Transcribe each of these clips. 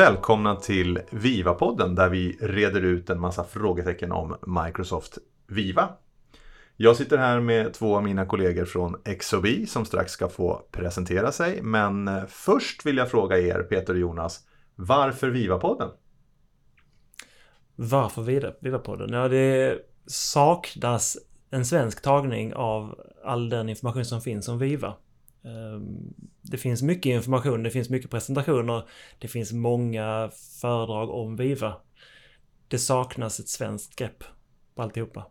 välkomna till Viva-podden där vi reder ut en massa frågetecken om Microsoft Viva. Jag sitter här med två av mina kollegor från XOB som strax ska få presentera sig. Men eh, först vill jag fråga er, Peter och Jonas, varför Viva-podden? Varför Viva-podden? Ja, det saknas en svensk tagning av all den information som finns om Viva. Ehm, det finns mycket information, det finns mycket presentationer, det finns många föredrag om Viva. Det saknas ett svenskt grepp på alltihopa.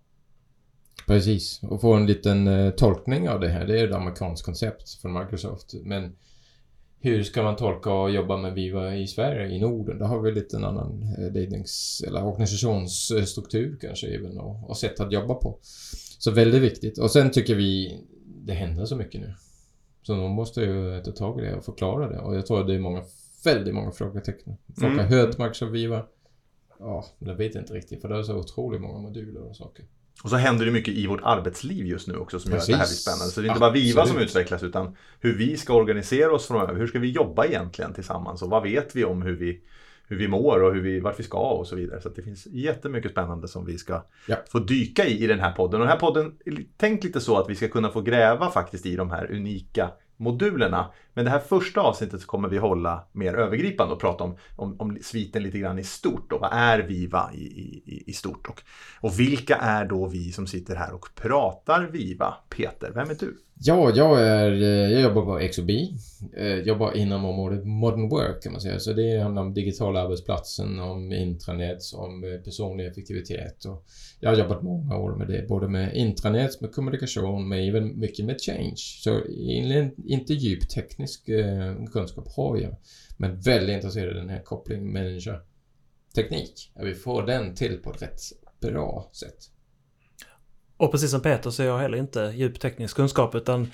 Precis, och få en liten uh, tolkning av det här. Det är ett amerikanskt koncept från Microsoft. Men hur ska man tolka och jobba med Viva i Sverige, i Norden? Där har vi lite en annan uh, lednings eller organisationsstruktur kanske även och, och sätt att jobba på. Så väldigt viktigt. Och sen tycker vi det händer så mycket nu. Så de måste ju ta tag i det och förklara det. Och jag tror att det är många, väldigt många frågetecken. Folk mm. hört Microsoft Viva. Ja, det vet jag inte riktigt för det är så otroligt många moduler och saker. Och så händer det mycket i vårt arbetsliv just nu också som Precis. gör att det här blir spännande. Så det är inte bara Viva som utvecklas utan hur vi ska organisera oss framöver. Hur ska vi jobba egentligen tillsammans och vad vet vi om hur vi, hur vi mår och hur vi, vart vi ska och så vidare. Så det finns jättemycket spännande som vi ska ja. få dyka i i den här podden. Och den här podden, tänk lite så att vi ska kunna få gräva faktiskt i de här unika modulerna. Men det här första avsnittet så kommer vi hålla mer övergripande och prata om, om, om sviten lite grann i stort. Och vad är Viva i, i, i stort? Och, och vilka är då vi som sitter här och pratar Viva? Peter, vem är du? Ja, jag, är, eh, jag jobbar på XOB. Jag eh, jobbar inom området Modern Work kan man säga. Så det handlar om digitala arbetsplatsen, om intranät, om eh, personlig effektivitet. Och jag har jobbat många år med det, både med intranät, med kommunikation, men även mycket med change. Så inte djupt tekniskt teknisk eh, kunskap har jag, men väldigt intresserad i den här kopplingen människa-teknik. Att vi får den till på ett rätt bra sätt. Och precis som Peter så är jag heller inte djup teknisk kunskap utan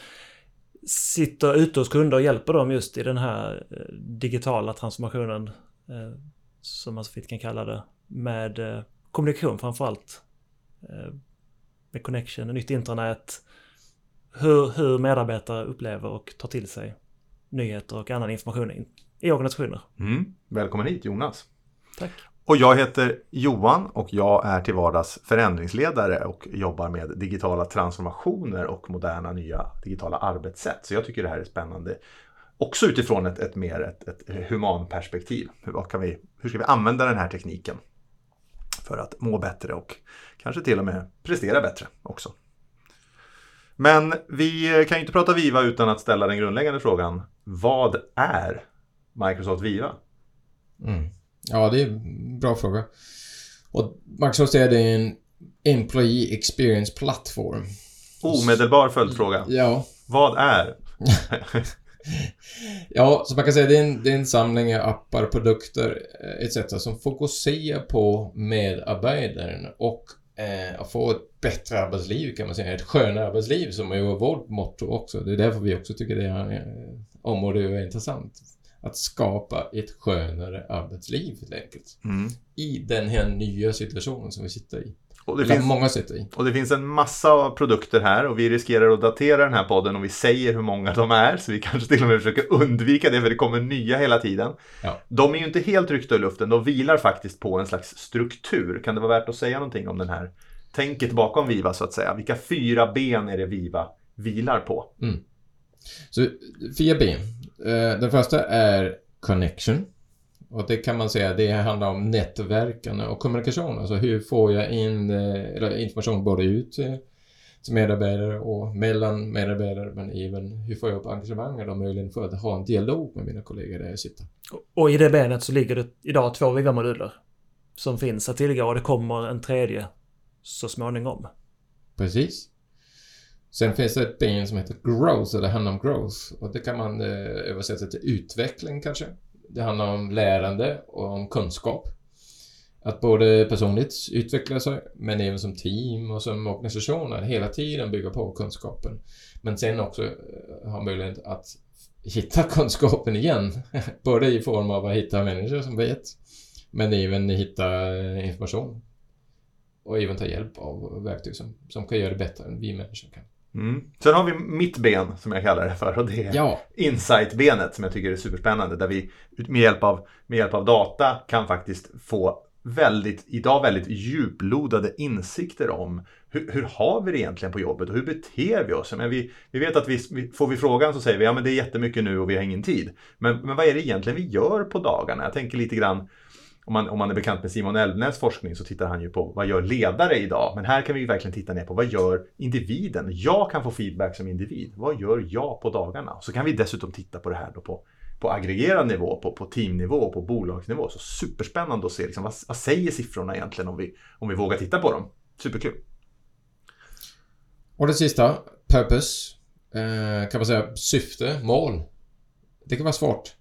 sitter ute hos kunder och hjälper dem just i den här eh, digitala transformationen eh, som man så fint kan kalla det med eh, kommunikation framförallt. Eh, med connection, nytt intranät. Hur, hur medarbetare upplever och tar till sig nyheter och annan information i organisationer. Mm. Välkommen hit Jonas. Tack. Och jag heter Johan och jag är till vardags förändringsledare och jobbar med digitala transformationer och moderna nya digitala arbetssätt. Så jag tycker det här är spännande. Också utifrån ett, ett mer ett, ett humanperspektiv. Hur, vi, hur ska vi använda den här tekniken för att må bättre och kanske till och med prestera bättre också. Men vi kan ju inte prata Viva utan att ställa den grundläggande frågan. Vad är Microsoft Viva? Mm. Ja, det är en bra fråga. Och Microsoft är en Employee Experience Plattform. Omedelbar följdfråga. Ja. Vad är? ja, så man kan säga det är en, det är en samling av appar, produkter eh, etc. som fokuserar på medarbetaren och eh, att få ett bättre arbetsliv kan man säga. Ett skönare arbetsliv som är vårt motto också. Det är därför vi också tycker det här eh, området är intressant att skapa ett skönare arbetsliv helt enkelt. Mm. I den här nya situationen som vi sitter i. Och det finns, många sitter i. Och det finns en massa produkter här och vi riskerar att datera den här podden om vi säger hur många de är. Så vi kanske till och med försöker undvika det för det kommer nya hela tiden. Ja. De är ju inte helt ryckta i luften, de vilar faktiskt på en slags struktur. Kan det vara värt att säga någonting om den här tänket bakom Viva så att säga? Vilka fyra ben är det Viva vilar på? Mm. Så fyra ben. Eh, den första är connection. Och det kan man säga, det handlar om nätverkande och kommunikation. Alltså hur får jag in eh, information både ut till medarbetare och mellan medarbetare men även hur får jag upp engagemanget och möjligheten för att ha en dialog med mina kollegor där jag sitter. Och i det benet så ligger det idag två Viva-moduler som finns att tillgå och det kommer en tredje så småningom. Precis. Sen finns det ett ben som heter growth, eller handlar om growth. Och det kan man eh, översätta till utveckling kanske. Det handlar om lärande och om kunskap. Att både personligt utveckla sig, men även som team och som organisation, att hela tiden bygga på kunskapen. Men sen också eh, ha möjlighet att hitta kunskapen igen. både i form av att hitta människor som vet, men även hitta eh, information. Och även ta hjälp av verktyg som, som kan göra det bättre än vi människor kan. Mm. Sen har vi mitt ben som jag kallar det för och det är ja. insight-benet som jag tycker är superspännande. Där vi med hjälp, av, med hjälp av data kan faktiskt få väldigt, idag väldigt djuplodade insikter om hur, hur, har vi det egentligen på jobbet och hur beter vi oss? Men vi, vi vet att vi, får vi frågan så säger vi ja men det är jättemycket nu och vi har ingen tid. Men, men vad är det egentligen vi gör på dagarna? Jag tänker lite grann om man, om man är bekant med Simon Elvnäs forskning så tittar han ju på vad gör ledare idag? Men här kan vi verkligen titta ner på vad gör individen? Jag kan få feedback som individ. Vad gör jag på dagarna? Så kan vi dessutom titta på det här då på, på aggregerad nivå, på, på teamnivå, på bolagsnivå. Så superspännande att se liksom, vad, vad säger siffrorna egentligen om vi, om vi vågar titta på dem. Superkul. Och det sista, purpose. Eh, kan man säga syfte, mål. Det kan vara svårt.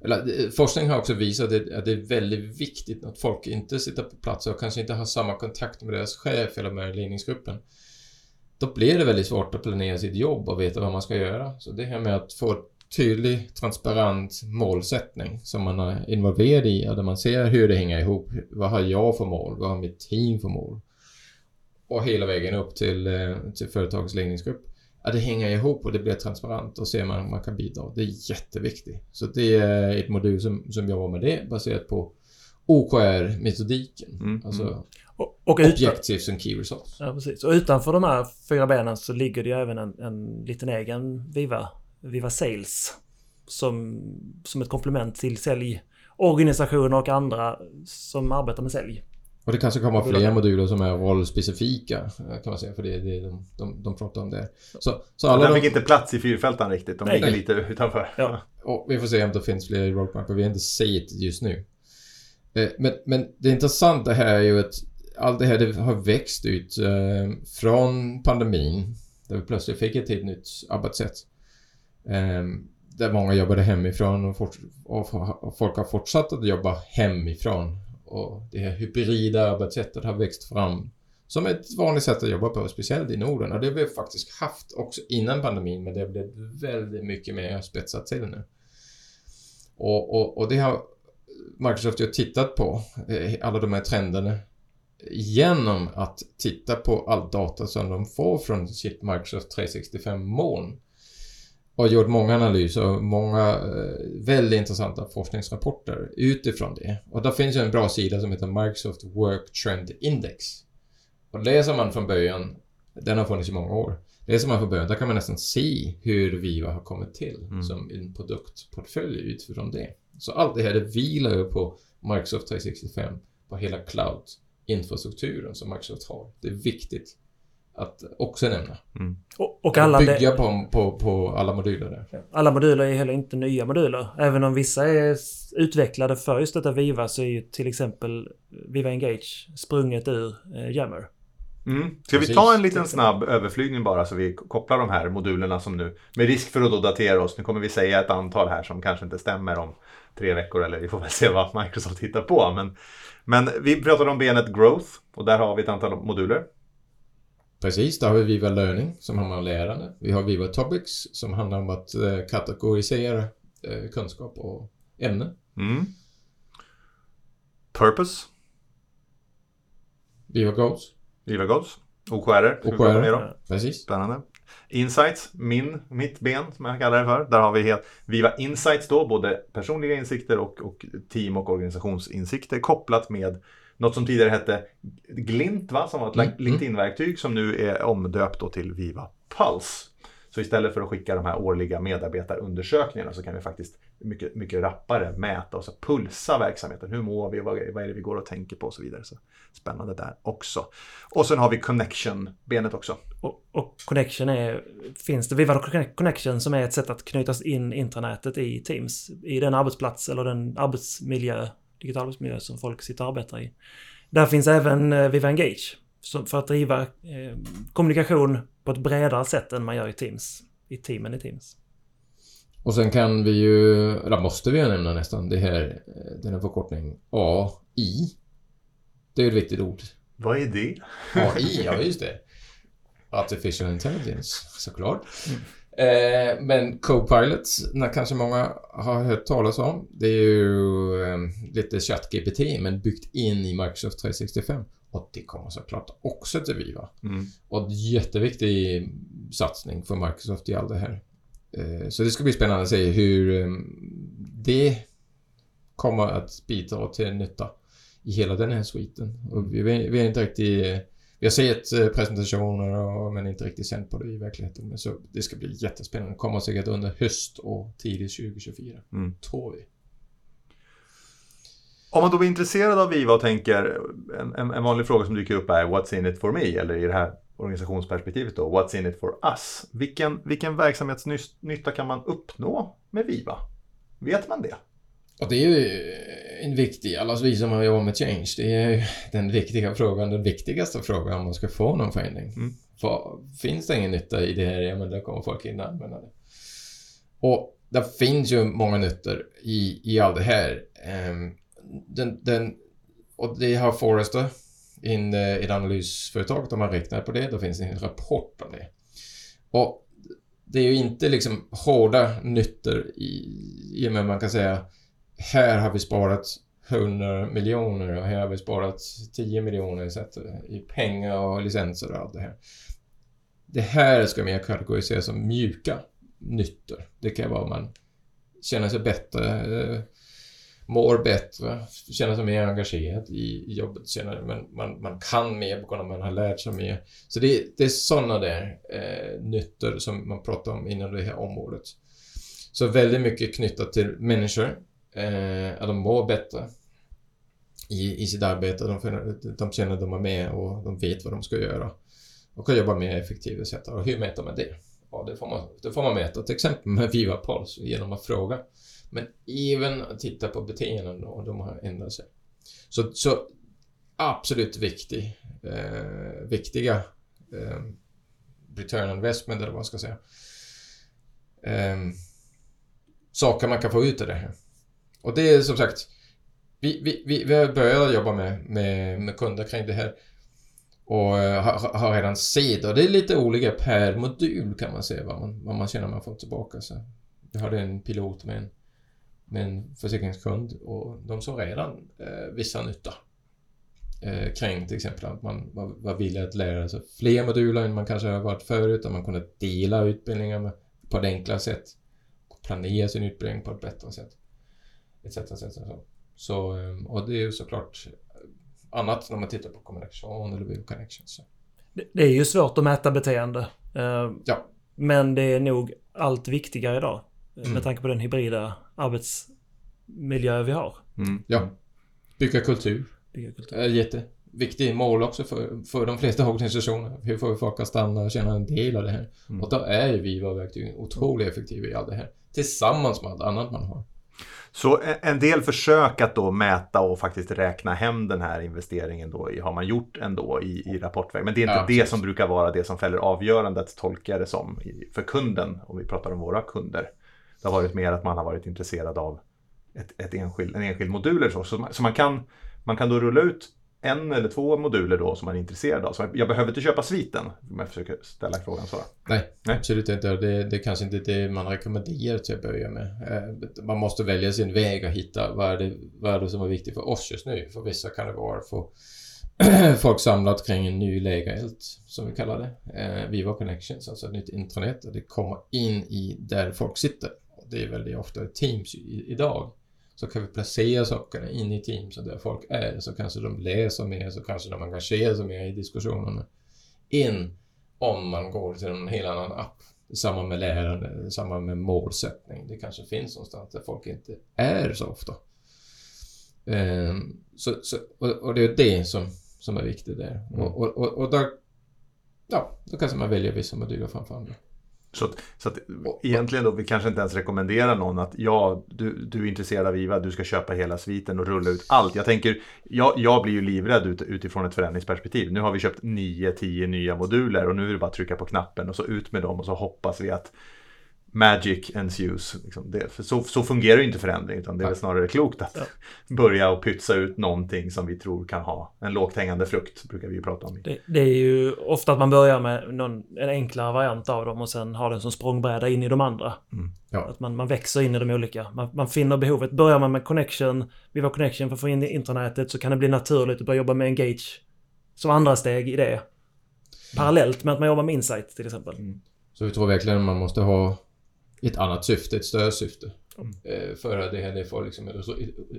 Eller, eh, forskning har också visat att det är väldigt viktigt att folk inte sitter på plats och kanske inte har samma kontakt med deras chef eller med ledningsgruppen. Då blir det väldigt svårt att planera sitt jobb och veta vad man ska göra. Så det här med att få tydlig, transparent målsättning som man är involverad i, och där man ser hur det hänger ihop. Vad har jag för mål? Vad har mitt team för mål? Och hela vägen upp till, eh, till företagets ledningsgrupp ja, det hänger ihop och det blir transparent och ser man om man kan bidra. Det är jätteviktigt. Så det är ett modul som, som jobbar med det baserat på OKR-metodiken. Mm, alltså mm. Och, och Objectives and Key Results. Ja, precis. Och utanför de här fyra benen så ligger det ju även en, en liten egen Viva, Viva Sales. Som, som ett komplement till säljorganisationer och andra som arbetar med sälj. Och det kanske kommer fler moduler som är rollspecifika kan man säga för det, det de, de, de pratar om det. Så, så alla den fick de... inte plats i fyrfältan riktigt. De nej, ligger lite utanför. Ja. Och vi får se om det finns fler i rollplank vi har inte sett just nu. Eh, men, men det intressanta här är ju att allt det här det har växt ut eh, från pandemin där vi plötsligt fick ett helt nytt arbetssätt. Eh, där många jobbade hemifrån och, fort, och folk har fortsatt att jobba hemifrån och det här hybrida arbetssättet har växt fram som ett vanligt sätt att jobba på, speciellt i Norden. Och det har vi faktiskt haft också innan pandemin, men det har blivit väldigt mycket mer spetsat till nu. Och, och, och det har Microsoft ju tittat på, eh, alla de här trenderna, genom att titta på all data som de får från sitt Microsoft 365-moln och gjort många analyser och många eh, väldigt intressanta forskningsrapporter utifrån det. Och där finns ju en bra sida som heter Microsoft Work Trend Index. Och läser man från början, den har funnits i många år, läser man från början, där kan man nästan se hur Viva har kommit till mm. som en produktportfölj utifrån det. Så allt det här det vilar ju på Microsoft 365, på hela cloud-infrastrukturen som Microsoft har. Det är viktigt att också nämna. Mm. Och, och alla bygga på, på, på alla moduler där. Alla moduler är heller inte nya moduler. Även om vissa är utvecklade för just detta Viva så är ju till exempel Viva Engage sprunget ur eh, Jammer. Mm. Ska Precis. vi ta en liten snabb överflygning bara så vi kopplar de här modulerna som nu, med risk för att då datera oss, nu kommer vi säga ett antal här som kanske inte stämmer om tre veckor eller vi får väl se vad Microsoft hittar på. Men, men vi pratade om benet Growth och där har vi ett antal moduler. Precis, där har vi Viva Learning som handlar om lärande. Vi har Viva Topics som handlar om att eh, kategorisera eh, kunskap och ämne. Mm. Purpose. Viva Goals. Viva Goals. OKR. OKR, precis. Spännande. Insights, min, mitt ben som jag kallar det för. Där har vi helt Viva Insights då, både personliga insikter och, och team och organisationsinsikter kopplat med något som tidigare hette Glint, va? som var ett mm. mm. LinkedIn-verktyg som nu är omdöpt till Viva Pulse. Så istället för att skicka de här årliga medarbetarundersökningarna så kan vi faktiskt mycket, mycket rappare mäta och så pulsa verksamheten. Hur mår vi? Vad, vad är det vi går och tänker på och så vidare. Så spännande där också. Och sen har vi connection-benet också. Och, och, connection är, finns det Viva Connection som är ett sätt att knytas in intranätet i Teams. I den arbetsplats eller den arbetsmiljö digital arbetsmiljö som folk sitter och arbetar i. Där finns även eh, Viva Engage för att driva eh, kommunikation på ett bredare sätt än man gör i Teams. I teamen i Teams. Och sen kan vi ju, eller måste vi ju nämna nästan, det här, eh, den här förkortning AI. Det är ju ett viktigt ord. Vad är det? AI, ja just det. Artificial Intelligence, såklart. Mm. Eh, men Copilot, när kanske många har hört talas om, det är ju eh, lite ChatGPT men byggt in i Microsoft 365. Och det kommer såklart också till Viva. Mm. Och jätteviktig satsning för Microsoft i allt det här. Eh, så det ska bli spännande att se hur eh, det kommer att bidra till nytta i hela den här sviten. Och vi, vi är inte riktigt... Vi har sett eh, presentationer och, men inte riktigt sänt på det i verkligheten. Men så det ska bli jättespännande. Det kommer säkert under höst och tidigt 2024. Mm. Tror vi. Om man då blir intresserad av Viva och tänker, en, en, en, vanlig fråga som dyker upp är What's in it for me? Eller i det här organisationsperspektivet då, What's in it for us? Vilken, vilken verksamhetsnytta kan man uppnå med Viva? Vet man det? Och det är ju en viktig, allas vi som har jobbat med change, det är ju den viktiga frågan, den viktigaste frågan om man ska få någon förändring. Mm. För finns det ingen nytta i det här, ja men då kommer folk inte använda det. Och det finns ju många nyttor i, i allt det här. Um, den, den, och det har Forrester, in, uh, ett analysföretag, de har räknat på det, då finns en rapport om det. Och det är ju inte liksom hårda nyttor i, i och med man kan säga här har vi sparat 100 miljoner och här har vi sparat 10 miljoner i pengar och licenser och allt det här. Det här ska mer kategoriseras som mjuka nyttor. Det kan vara man känner sig bättre, eh, mår bättre, känner sig mer engagerad i jobbet, känner man, man, man kan mer på grund av att man har lärt sig mer. Så det, det är sådana där eh, nyttor som man pratar om inom det här området. Så väldigt mycket knyttat till människor, eh, att de mår bättre i, i sitt arbete. De, de känner att de är med och de vet vad de ska göra och kan jobba mer effektivt etc. Och hur mäter man det? Ja, det får man, det får man mäta till exempel med Viva Puls genom att fråga. Men även att titta på beteenden och de har ändrat sig. Så, så absolut viktig, eh, viktiga eh, return investment eller vad man ska säga. Eh, saker man kan få ut av det här. Och det är som sagt, vi, vi, vi, vi har börjat jobba med, med, med kunder kring det här och uh, har, har redan sett och det är lite olika per modul kan man säga vad man, vad man känner man får tillbaka. Så vi hade en pilot med en, med en försäkringskund och de såg redan uh, vissa nytta uh, kring till exempel att man var, var villig att lära sig fler moduler än man kanske har varit förut, att man kunde dela utbildningar på ett enklare sätt, planera sin utbildning på ett bättre sätt etc. etc. Så. så, ehm, och det är ju såklart annat när man tittar på kommunikation eller bio connections. Det är ju svårt att mäta beteende. Ehm, ja. Men det är nog allt viktigare idag. Mm. Med tanke på den hybrida arbetsmiljö vi har. Mm. Ja. Bygga kultur. Bygga kultur. Är jätteviktigt mål också för, för de flesta organisationer. Hur får vi folk att stanna och känna en del av det här? Mm. Och då är ju Viva-verktygen otroligt effektiva i allt det här. Tillsammans med allt annat man har. Så en del försök att då mäta och faktiskt räkna hem den här investeringen då har man gjort ändå i, i rapportväg. Men det är inte ja, det som brukar vara det som fäller avgörandet, tolkar det som, för kunden, om vi pratar om våra kunder. Det har varit mer att man har varit intresserad av ett, ett enskild, en enskild modul eller så. Så man, så man, kan, man kan då rulla ut en eller två moduler då som man är intresserad av. Så jag behöver inte köpa sviten om jag försöker ställa frågan så. Nej, Nej. absolut inte. Det, det är kanske inte det man rekommenderar till att börja med. Eh, man måste välja sin väg och hitta vad är det, vad är det som är viktigt för oss just nu. För vissa kan det vara för folk samlat kring en ny lägeeld, som vi kallar det. Eh, Viva Connections, alltså ett nytt intranät. Det kommer in i där folk sitter. Det är väldigt ofta Teams idag så kan vi placera sakerna in i Teams där folk är så kanske de läser mer, så kanske de engagerar sig mer i diskussionerna. In om man går till en helt annan app. Samma med lärande, samma med målsättning. Det kanske finns någonstans där folk inte är så ofta. Um, så, så, och, och, det är det som, som är viktigt där. Mm. Och, och, och, och där, ja, då kanske man väljer vissa moduler framför andra. Så, att, så att egentligen då, vi kanske inte ens rekommenderar någon att ja, du, du är intresserad av IVA, du ska köpa hela sviten och rulla ut allt. Jag tänker, jag, jag blir ju livrädd ut, utifrån ett förändringsperspektiv. Nu har vi köpt 9-10 nya moduler och nu är det bara att trycka på knappen och så ut med dem och så hoppas vi att magic ensues. Liksom det, för så, så fungerar ju inte förändring utan det är väl snarare klokt att ja. börja och pytsa ut någonting som vi tror kan ha en lågt hängande frukt, brukar vi ju prata om. Det, det är ju ofta att man börjar med någon, en enklare variant av dem och sen har den som språngbräda in i de andra. Mm. Ja. Att man, man växer in i de olika. Man, man finner behovet. Börjar man med connection, vi var connection för att få in intranätet så kan det bli naturligt att börja jobba med engage som andra steg i det. Parallellt med att man jobbar med insight till exempel. Mm. Så vi tror verkligen att man måste ha ett annat syfte, ett större syfte. Mm. För att det här får liksom en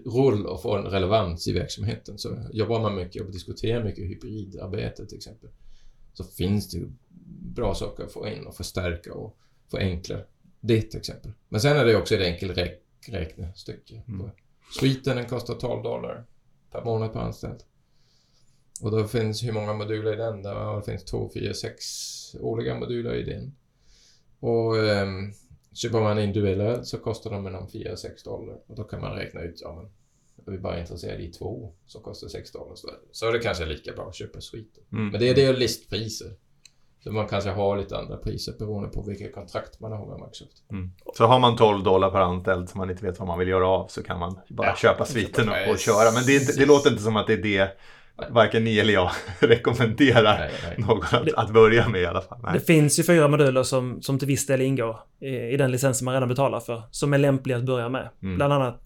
roll och få en relevans i verksamheten. Så jobbar man mycket och diskuterar mycket hybridarbete till exempel. Så finns det bra saker att få in och förstärka och förenkla det till exempel. Men sen är det också ett enkelt räk räknestycke. Mm. Suiten den kostar 12 dollar per månad per anställd. Och då finns hur många moduler i den? Det finns 2, 4, 6 årliga moduler i den. Och um, köper man individuellt så kostar de mellan 4 och 6 dollar. Och då kan man räkna ut, ja men är vi bara intresserade i två som kostar 6 dollar. Så är det kanske lika bra att köpa suiten. Mm. Men det är det listpriser. Så man kanske har lite andra priser beroende på vilka kontrakt man har med Microsoft. Mm. Så har man 12 dollar per anställd som man inte vet vad man vill göra av så kan man bara ja, köpa sviten och, och, köra. Men det, inte, det, låter inte som att det är det varken ni eller jag rekommenderar nej, nej. någon att, att, börja med i alla fall. Nej. Det finns ju fyra moduler som, som till viss del ingår i, i den licensen man redan betalar för. Som är lämpliga att börja med. Mm. Bland annat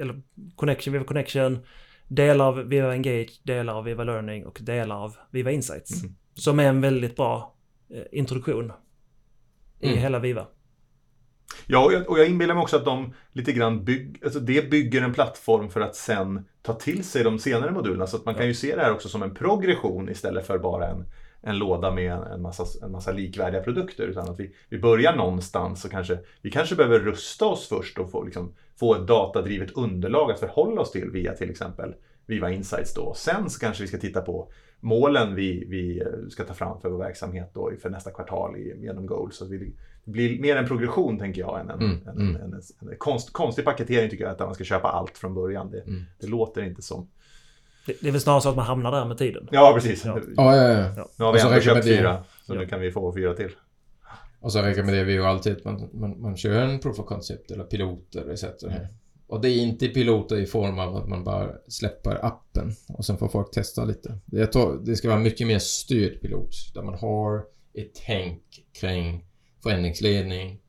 eller Connection, Viva Connection, delar av Viva Engage, delar av Viva Learning och delar av Viva Insights. Mm. Som är en väldigt bra Eh, introduktion i mm. hela Viva. Ja, och jag, och jag inbillar mig också att de lite grann bygger, alltså det bygger en plattform för att sen ta till sig de senare modulerna. Så att man ja. kan ju se det här också som en progression istället för bara en, en låda med en massa, en massa likvärdiga produkter. Utan att vi, vi börjar någonstans och kanske, vi kanske behöver rusta oss först och få, liksom, få ett datadrivet underlag att förhålla oss till via till exempel Viva Insights då. Sen så kanske vi ska titta på målen vi, vi ska ta fram för vår verksamhet då för nästa kvartal genom goals. Så det blir mer en progression tänker jag än en, mm, en, mm. en, en, en konst, konstig paketering tycker jag att man ska köpa allt från början. Det, mm. det låter inte som det, det är väl snarare så att man hamnar där med tiden. Ja, precis. Ja, ja, ja. ja. Nu har vi ändå köpt fyra, så nu kan vi få fyra till. Och så räcker med det vi ju alltid att man, man, man kör en proof of concept eller piloter etc. Här. Och det är inte piloter i form av att man bara släpper appen och sen får folk testa lite. Jag tror det ska vara mycket mer styrd pilot där man har ett tänk kring förändringsledning,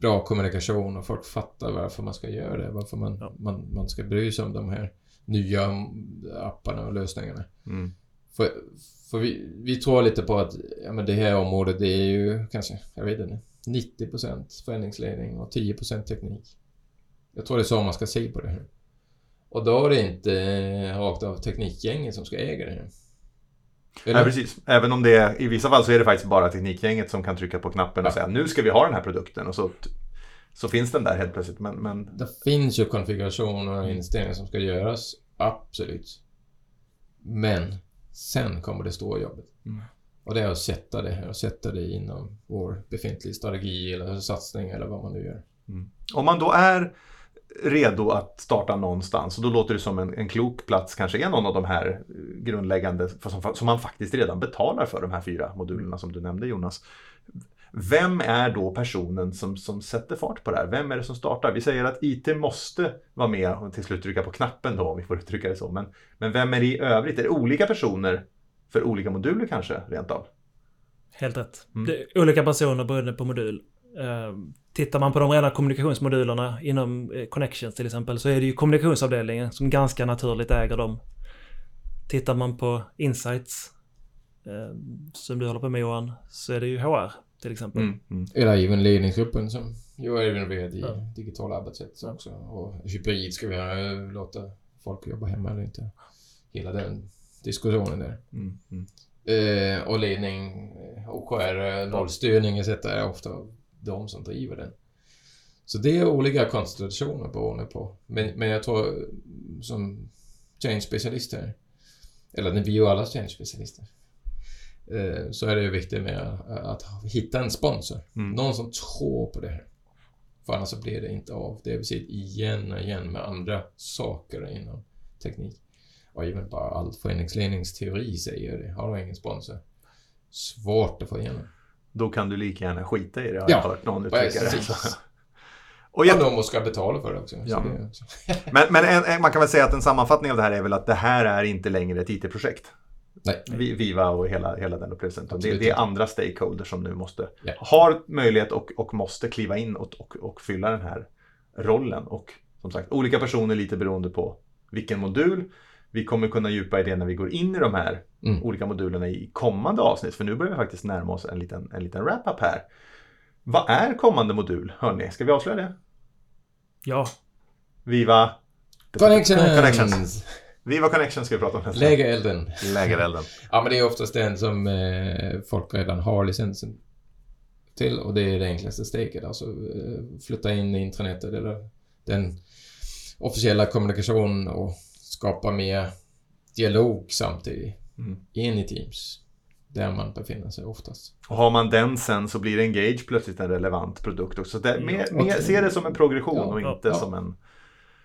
bra kommunikation och folk fattar varför man ska göra det. Varför man, ja. man, man ska bry sig om de här nya apparna och lösningarna. Mm. För, för vi, vi tror lite på att ja, men det här området det är ju kanske, jag vet inte, 90% förändringsledning och 10% teknik. Jag tror det är så man ska se på det här. Och då är det inte rakt av teknikgänget som ska äga det här. Nej, precis. Även om det är, i vissa fall så är det faktiskt bara teknikgänget som kan trycka på knappen och ja. säga nu ska vi ha den här produkten och så, så finns den där helt plötsligt. Men, men... Det finns ju konfigurationer och inställningar som ska göras, absolut. Men sen kommer det stora jobbet. Mm. Och det är att sätta det här och sätta det inom vår befintliga strategi eller satsning eller vad man nu gör. Mm. Om man då är redo att starta någonstans. Och då låter det som en, en klok plats kanske är någon av de här grundläggande som, som man faktiskt redan betalar för de här fyra modulerna som du nämnde Jonas. Vem är då personen som, som sätter fart på det här? Vem är det som startar? Vi säger att IT måste vara med och till slut trycka på knappen då, om vi får uttrycka det så. Men, men vem är det i övrigt? Är det olika personer för olika moduler kanske, rent av? Helt rätt. Mm. Olika personer beroende på modul. Ehm, tittar man på de rena kommunikationsmodulerna inom eh, Connections till exempel så är det ju kommunikationsavdelningen som ganska naturligt äger dem. Tittar man på Insights ehm, som du håller på med Johan så är det ju HR till exempel. Mm, mm. Eller även ledningsgruppen som ju är involverad i ja. digitala arbetssätt också. Och hybrid ska vi ha, låta folk jobba hemma eller inte. Hela den diskussionen där. Mm, mm. Eh, och ledning, OKR, nollstyrning etc. är ofta de som driver den. Så det är olika konstellationer beroende på. Men, men jag tror som change-specialist här, eller vi är ju alla change-specialister, eh, så är det ju viktigt med att hitta en sponsor. Mm. Någon som tror på det här. För annars så blir det inte av. Det har vi sett igen och igen med andra saker inom teknik. Och även bara all föreningsledningsteori säger det. Har du ingen sponsor, svårt att få igenom då kan du lika gärna skita i det har ja, jag hört någon uttrycka det. Och jag... någon ska betala för det också. Ja. Det också. men, men en, en, man kan väl säga att en sammanfattning av det här är väl att det här är inte längre ett IT-projekt. Nej. Viva och hela, hela den upplevelsen. Det, det, är andra stakeholders som nu måste, ja. har möjlighet och, och måste kliva in och, och, och fylla den här rollen. Och som sagt, olika personer lite beroende på vilken modul. Vi kommer kunna djupa i det när vi går in i de här mm. olika modulerna i kommande avsnitt. För nu börjar vi faktiskt närma oss en liten, en liten wrap-up här. Vad är kommande modul? Hörni, ska vi avslöja det? Ja. Viva Connections! Connections. Viva Connections ska vi prata om nästa Lägerelden. Lägerelden. ja, men det är oftast den som eh, folk redan har licensen till och det är det enklaste steget. Alltså eh, flytta in i intranetet eller den officiella kommunikationen och skapa mer dialog samtidigt mm. in i Teams. Där man befinner sig oftast. Och har man den sen så blir Engage plötsligt en relevant produkt också. Det, mer, mer, se det som en progression ja, och inte ja, som en...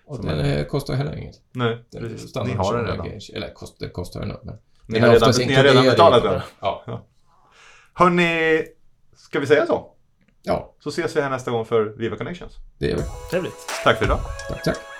Och som den en... kostar heller inget. Nej, precis. Ni har den redan. Engage. Eller kost, det kostar den men... Ni har, redan, ni har redan betalat den? Ja. ja. Hörni, ska vi säga så? Ja. Så ses vi här nästa gång för Viva Connections. Det gör vi. Trevligt. Tack för idag. Tack. Tack.